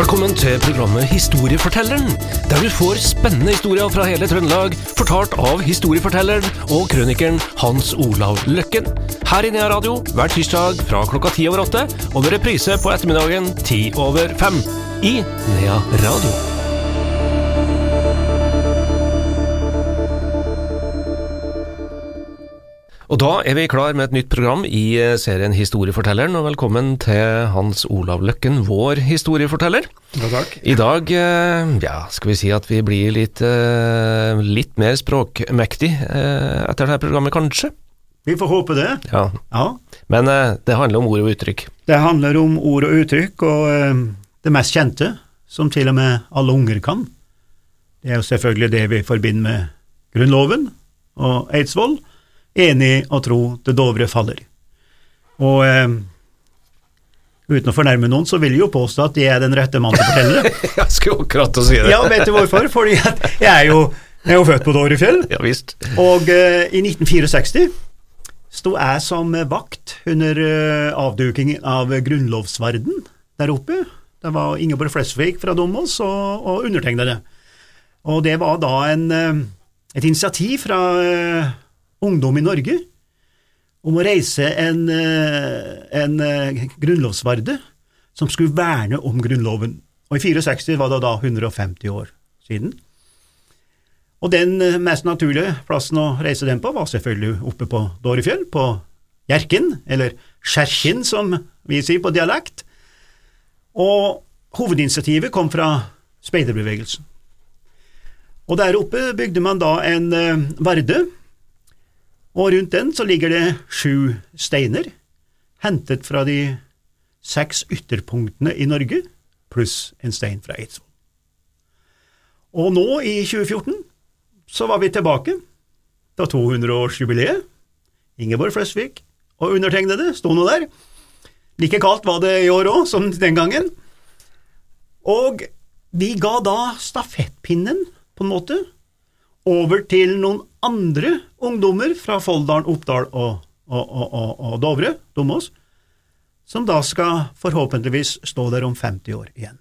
Velkommen til programmet Historiefortelleren, der du får spennende historier fra hele Trøndelag, fortalt av historiefortelleren og krønikeren Hans Olav Løkken. Her i Nea Radio hver tirsdag fra klokka ti over åtte, og med reprise på ettermiddagen ti over fem. I Nea Radio. Og da er vi klar med et nytt program i eh, serien Historiefortelleren, og velkommen til Hans Olav Løkken, vår historieforteller. Ja, takk. I dag, eh, ja, skal vi si at vi blir litt, eh, litt mer språkmektig etter dette programmet, kanskje? Vi får håpe det. Ja. Ja. Men det handler om ord og uttrykk. Det handler om ord og uttrykk, og det mest kjente, som til og med alle unger kan, det er jo selvfølgelig det vi forbinder med Grunnloven og Eidsvoll. Enig å tro det Dovre faller. Og eh, uten å fornærme noen, så vil jeg jo påstå at jeg er den rette mannen til å fortelle det. Jeg skulle akkurat å si det. Ja, vet du hvorfor? Fordi at jeg er jo, jeg er jo født på Dovrefjell. Ja visst. Og eh, i 1964 sto jeg som vakt under eh, avdukingen av grunnlovsverden der oppe. Det var Ingeborg Flesvig fra Domås og, og undertegnede. Og det var da en, eh, et initiativ fra eh, ungdom i Norge om å reise en, eh, en eh, grunnlovsvarde som skulle verne om Grunnloven. Og i 64 var det da 150 år siden. Og den eh, mest naturlige plassen å reise den på var selvfølgelig oppe på Dårefjell, på Hjerken, eller Skjerkinn som vi sier på dialekt. Og hovedinitiativet kom fra speiderbevegelsen. Og der oppe bygde man da en varde, og rundt den så ligger det sju steiner, hentet fra de seks ytterpunktene i Norge, pluss en stein fra Eidsvoll. Og nå, i 2014, så var vi tilbake da 200-årsjubileet. Ingeborg Flesvig og undertegnede sto nå der. Like kaldt var det i år òg, som den gangen. Og vi ga da stafettpinnen, på en måte, over til noen andre ungdommer fra Folldalen, Oppdal og, og, og, og, Dovre, Domås, som da skal forhåpentligvis stå der om 50 år igjen.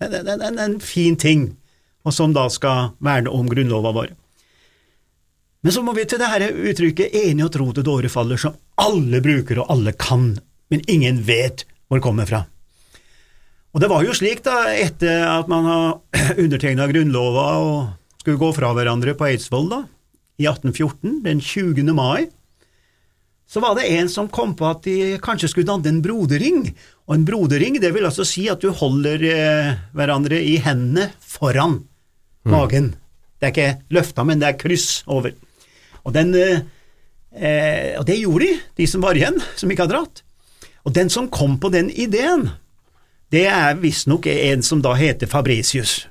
Det er en fin ting, og som da skal verne om grunnlova vår. Men så må vi til det dette uttrykket enig og tro til dåre faller, som alle bruker og alle kan, men ingen vet hvor det kommer fra. Og det var jo slik, da, etter at man har undertegna Grunnlova og skulle gå fra hverandre på Eidsvoll, da, i 1814, den 20. mai, så var det en som kom på at de kanskje skulle danne en broderring. Og en broderring, det vil altså si at du holder eh, hverandre i hendene foran magen. Det er ikke løfta, men det er kryss over. Og, den, eh, eh, og det gjorde de, de som var igjen, som ikke hadde dratt. Og den som kom på den ideen, det er visstnok en som da heter Fabricius,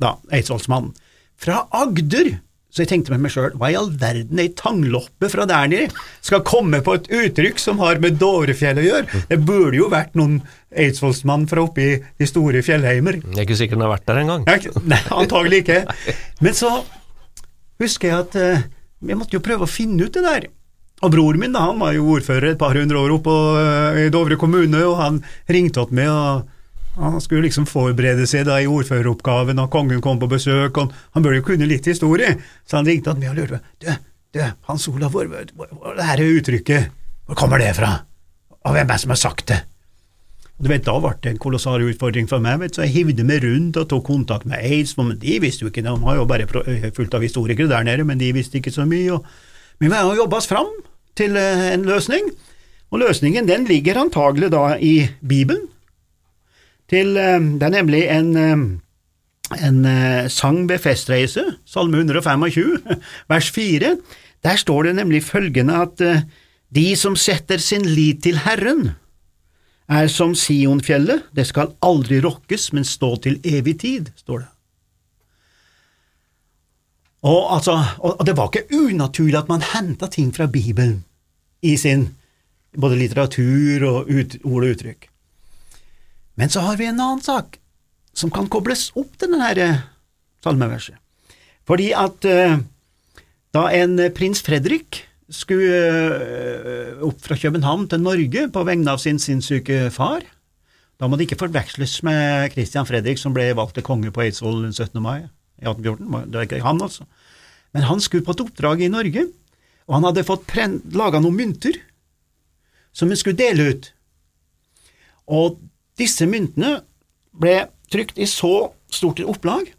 da, Eidsvollsmannen, fra Agder. Så jeg tenkte med meg sjøl, hva i all verden ei tangloppe fra der nede skal komme på et uttrykk som har med Dovrefjell å gjøre? Det burde jo vært noen eidsvollsmann fra oppi de store fjellheimer. Jeg er ikke sikker den har vært der engang. Nei, antagelig ikke. Men så husker jeg at eh, jeg måtte jo prøve å finne ut det der. Og bror min da, han var jo ordfører et par hundre år oppe eh, i Dovre kommune, og han ringte opp med og han skulle liksom forberede seg da i ordføreroppgaven, og kongen kom på besøk, og han burde jo kunne litt historie, så han ringte han med og lurte på du, du, Hans Olav, hvor, hvor, hvor det her uttrykket, hvor kommer det fra? Og hvem er det som har sagt det? Du vet, Da ble det en kolossal utfordring for meg, vet, så jeg hivde meg rundt og tok kontakt med Aids, men de visste jo ikke, de har jo bare fullt av historikere der nede, men de visste ikke så mye. Og, men vi har jobba oss fram til eh, en løsning, og løsningen den ligger antagelig da i Bibelen. Til, eh, det er nemlig en, eh, en eh, sang ved festreise, salme 125, vers 4. Der står det nemlig følgende at de som setter sin lit til Herren, er som Sionfjellet, det skal aldri rokkes, men stå til evig tid, står det. Og, altså, og det var ikke unaturlig at man henta ting fra Bibelen i sin både litteratur og ut, ord og uttrykk. Men så har vi en annen sak som kan kobles opp til denne her salmeverset. Fordi at eh, da en eh, prins Fredrik skulle eh, opp fra København til Norge på vegne av sin sinnssyke far, Da må det ikke forveksles med Christian Fredrik, som ble valgt til konge på Eidsvoll den 17. mai i 1814. Det var ikke han, altså. Men han skulle på et oppdrag i Norge, og han hadde fått laga noen mynter som han skulle dele ut. Og disse myntene ble trykt i så stort opplag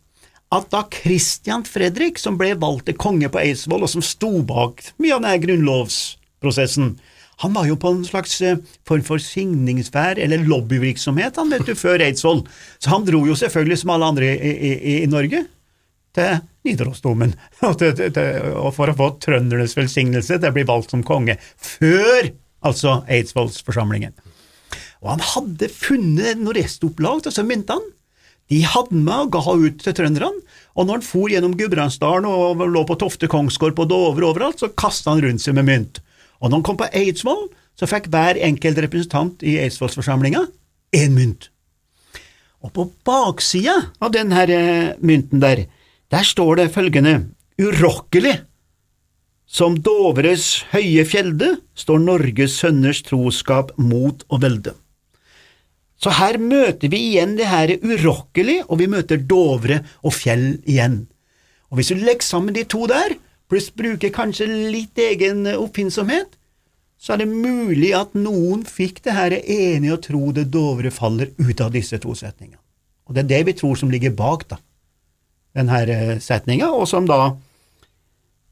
at da Christian Fredrik, som ble valgt til konge på Eidsvoll, og som sto bak mye av denne grunnlovsprosessen, han var jo på en slags eh, form for signingsferd eller lobbyvirksomhet han vet du, før Eidsvoll, så han dro jo selvfølgelig som alle andre i, i, i Norge til Nidarosdomen for å få trøndernes velsignelse til å bli valgt som konge, før altså Eidsvollsforsamlingen. Og han hadde funnet noen restopplag av disse myntene. De hadde med og ga ut til trønderne, og når han for gjennom Gudbrandsdalen og lå på Tofte kongsgård på Dovre overalt, så kasta han rundt seg med mynt. Og når han kom på Eidsvoll, så fikk hver enkelt representant i Eidsvollsforsamlinga én mynt. Og på baksida av denne eh, mynten der, der står det følgende urokkelig. Som Dovres høye fjelde står Norges sønners troskap mot og velde. Så her møter vi igjen det her urokkelig, og vi møter Dovre og fjell igjen. Og hvis du legger sammen de to der, pluss bruker kanskje litt egen oppfinnsomhet, så er det mulig at noen fikk det her enige å tro det Dovre faller ut av disse to setningene. Og det er det vi tror som ligger bak da, denne eh, setninga, og som da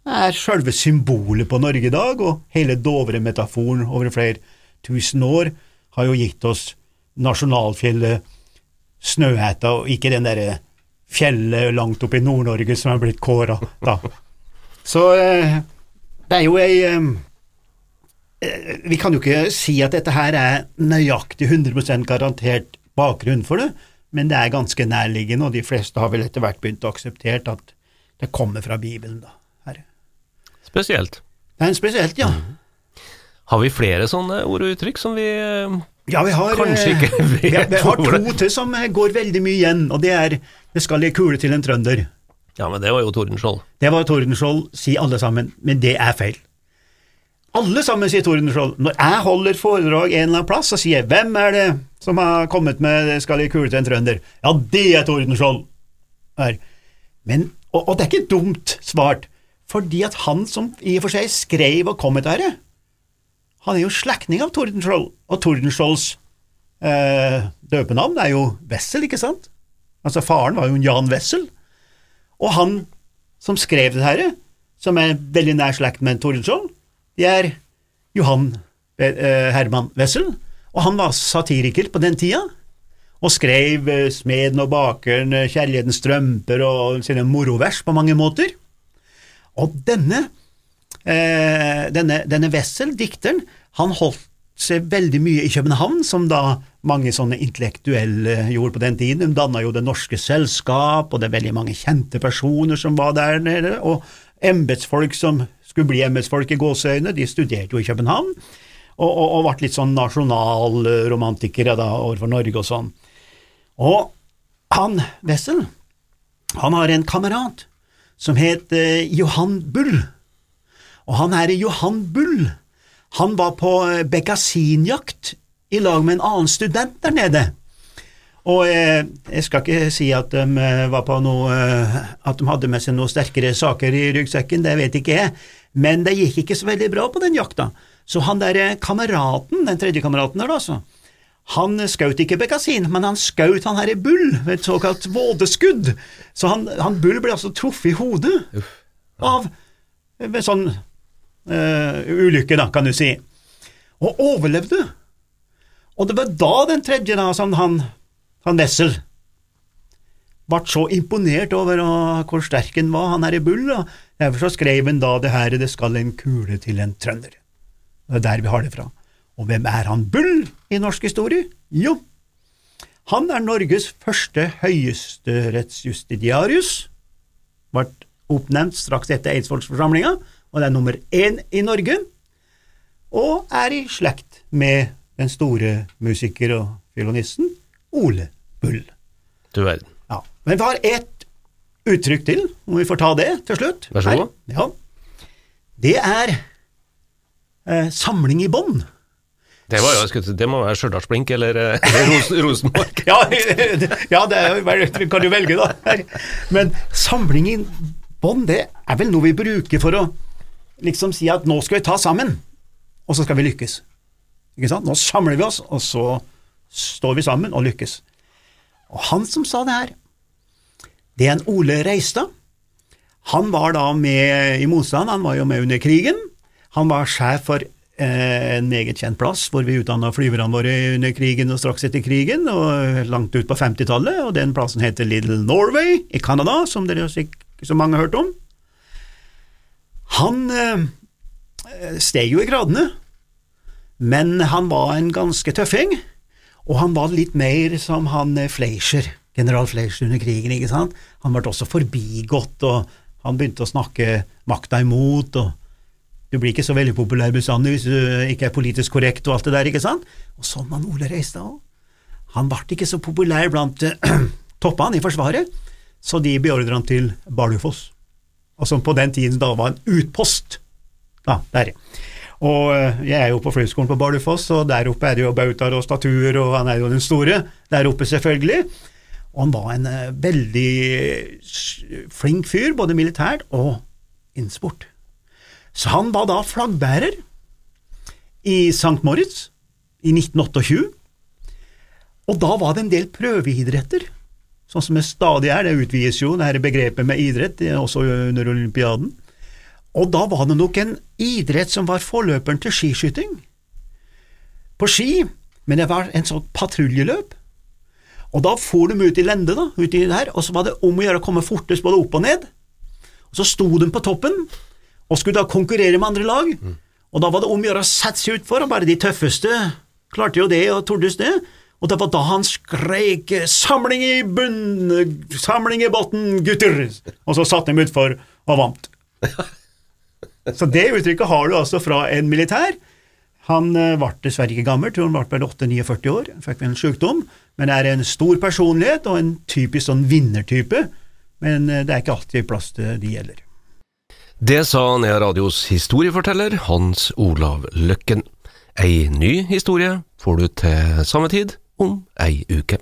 er selve symbolet på Norge i dag, og hele Dovre-metaforen over flere tusen år har jo gitt oss nasjonalfjellet Snøhetta, og ikke den derre fjellet langt oppe i Nord-Norge som er blitt kåra da. Så eh, det er jo ei eh, eh, Vi kan jo ikke si at dette her er nøyaktig 100% garantert bakgrunn for det, men det er ganske nærliggende, og de fleste har vel etter hvert begynt å akseptere at det kommer fra Bibelen, da. Her. Spesielt. Det er en spesielt, ja. Mm. Har vi flere sånne ord og uttrykk som vi ja, vi har, ikke vet vi, vi har to til som går veldig mye igjen, og det er 'det skal ei kule til en trønder'. Ja, men det var jo Tordenskjold. Det var Tordenskjold, sier alle sammen, men det er feil. Alle sammen sier Tordenskjold. Når jeg holder foredrag en eller annen plass, så sier jeg 'Hvem er det som har kommet med 'Det 'Skal ei kule til en trønder'? Ja, det er Tordenskjold. Men, og, og, det er ikke dumt svart, fordi at han som i og for seg skrev og kom med dette, han er jo slektning av Tordenskjold, og Tordenskjolds eh, døpenavn er jo Wessel, ikke sant? Altså, faren var jo Jan Wessel. Og han som skrev det her, som er veldig nær slekt med Tordenskjold, det er Johan eh, Herman Wessel, og han var satiriker på den tida, og skrev eh, Smeden og bakeren, eh, Kjærlighetens strømper og sine morovers på mange måter. Og denne, eh, denne, denne Wessel, dikteren, han holdt seg veldig mye i København, som da mange sånne intellektuelle gjorde på den tiden. De danna jo Det Norske Selskap, og det er veldig mange kjente personer som var der nede. Og embetsfolk som skulle bli embetsfolk i gåseøyne, de studerte jo i København, og, og, og ble litt sånn nasjonalromantikere da overfor Norge og sånn. Og han Wessel, han har en kamerat som het Johan Bull, og han her Johan Bull han var på eh, bekkasinjakt i lag med en annen student der nede. Og eh, jeg skal ikke si at de eh, var på noe eh, At de hadde med seg noen sterkere saker i ryggsekken, det vet ikke jeg, men det gikk ikke så veldig bra på den jakta. Så han der kameraten, den tredje kameraten der, altså, han skjøt ikke bekkasin, men han skjøt han her i Bull ved et såkalt vådeskudd. Så han, han Bull ble altså truffet i hodet av ved sånn uh, ulykke, da, kan du si, og overlevde. Og det var da den tredje, da, som han, han Wessel, ble så imponert over hvor sterk han var, han her i Bull, og derfor så skrev han da det her 'Det skal en kule til en trønder'. Det er der vi har det fra. Og hvem er han Bull i norsk historie? Jo, han er Norges første høyesterettsjustitiarius, ble oppnevnt straks etter Eidsvollsforsamlinga, og det er nummer én i Norge, og er i slekt med den store musiker og fiolinisten Ole Bull. Du verden. Ja. Men vi har ett uttrykk til, om vi får ta det til slutt. Vær så god. Ja. Det er eh, samling i bånd. Det, var jo, det må være Stjørdalsblink eller, eh, eller Rosen, Rosenborg. ja, ja, det er, jo- kan du velge, da. Men samling i bånd, det er vel noe vi bruker for å liksom si at nå skal vi ta sammen, og så skal vi lykkes. Ikke sant? Nå samler vi oss, og så står vi sammen og lykkes. Og han som sa det her, det er en Ole Reistad. Han var da med i motstand, han var jo med under krigen. Han var sjef for eh, en meget kjent plass hvor vi utdanna flyverne våre under krigen og straks etter krigen, og langt ut på 50-tallet, og den plassen heter Little Norway i Canada, som dere mange har hørt om. Han eh, steg jo i gradene, men han var en ganske tøffing, og han var litt mer som han eh, Fleischer, general Fleischer under krigen, ikke sant. Han ble også forbigått, og han begynte å snakke makta imot, og du blir ikke så veldig populær bestandig hvis du ikke er politisk korrekt og alt det der, ikke sant? Og sånn var Ole Reistad òg. Han ble ikke så populær blant eh, toppene i Forsvaret, så de beordret han til Bardufoss, og som på den tiden da var en utpost. Da, der. Og eh, jeg er jo på flyskolen på Bardufoss, og der oppe er det jo bautaer og statuer, og han er jo den store der oppe, selvfølgelig. Og han var en eh, veldig flink fyr, både militært og innsport. Så han var da flaggbærer i St. Moritz i 1928, og da var det en del prøveidretter, sånn som det stadig er, det utvides jo, det her begrepet med idrett, også under olympiaden. Og da var det nok en idrett som var forløperen til skiskyting. På ski, men det var en sånn patruljeløp. Og da for de ut i lende, da, ut i det her, og så var det om å gjøre å komme fortest både opp og ned. Og så sto de på toppen, og skulle da konkurrere med andre lag. Og da var det om å gjøre å sette seg utfor, og bare de tøffeste klarte jo det og tordes det. Og det var da han skreik 'samling i bunn, samling i botn, gutter', og så satte de utfor og vant. Så det uttrykket har du altså fra en militær. Han eh, ble dessverre ikke gammel, tror han ble vel 8-49 år, fikk vel en sykdom, men er en stor personlighet og en typisk sånn vinnertype. Men eh, det er ikke alltid plass til de gjelder. Det sa Nea Radios historieforteller Hans Olav Løkken. Ei ny historie får du til samme tid om ei uke.